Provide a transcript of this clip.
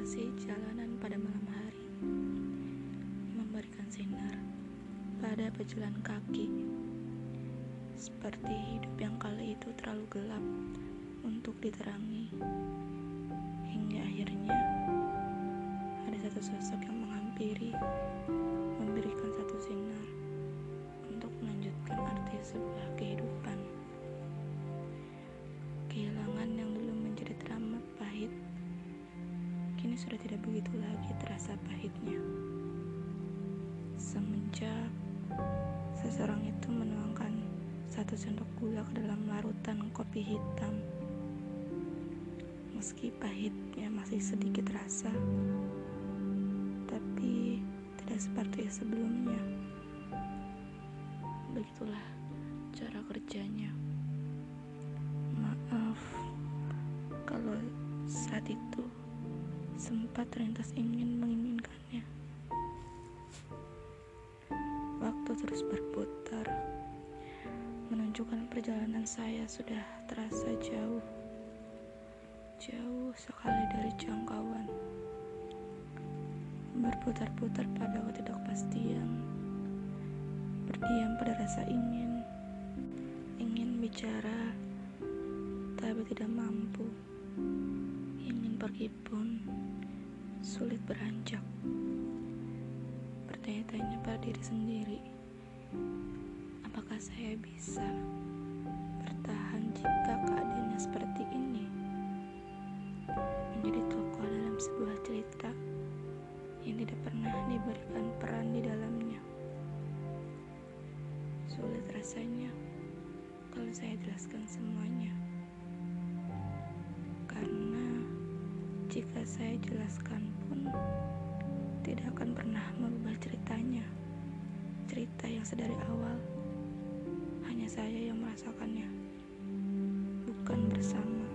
menghiasi jalanan pada malam hari, memberikan sinar pada pejalan kaki. Seperti hidup yang kali itu terlalu gelap untuk diterangi. Hingga akhirnya ada satu sosok yang menghampiri, memberikan satu sinar untuk melanjutkan arti sebuah kehidupan. Kehilangan sudah tidak begitu lagi terasa pahitnya. Semenjak seseorang itu menuangkan satu sendok gula ke dalam larutan kopi hitam. Meski pahitnya masih sedikit rasa, tapi tidak seperti sebelumnya. Begitulah cara kerjanya. Maaf kalau saat itu sempat terlintas ingin menginginkannya. Waktu terus berputar, menunjukkan perjalanan saya sudah terasa jauh jauh sekali dari jangkauan. Berputar-putar pada ketidakpastian, berdiam pada rasa ingin, ingin bicara, tapi tidak mampu, ingin pergi pun sulit beranjak. Bertanya-tanya pada diri sendiri, apakah saya bisa bertahan jika keadaannya seperti ini? menjadi tokoh dalam sebuah cerita yang tidak pernah diberikan peran di dalamnya. Sulit rasanya kalau saya jelaskan semuanya. Jika saya jelaskan pun tidak akan pernah merubah ceritanya. Cerita yang sedari awal hanya saya yang merasakannya, bukan bersama.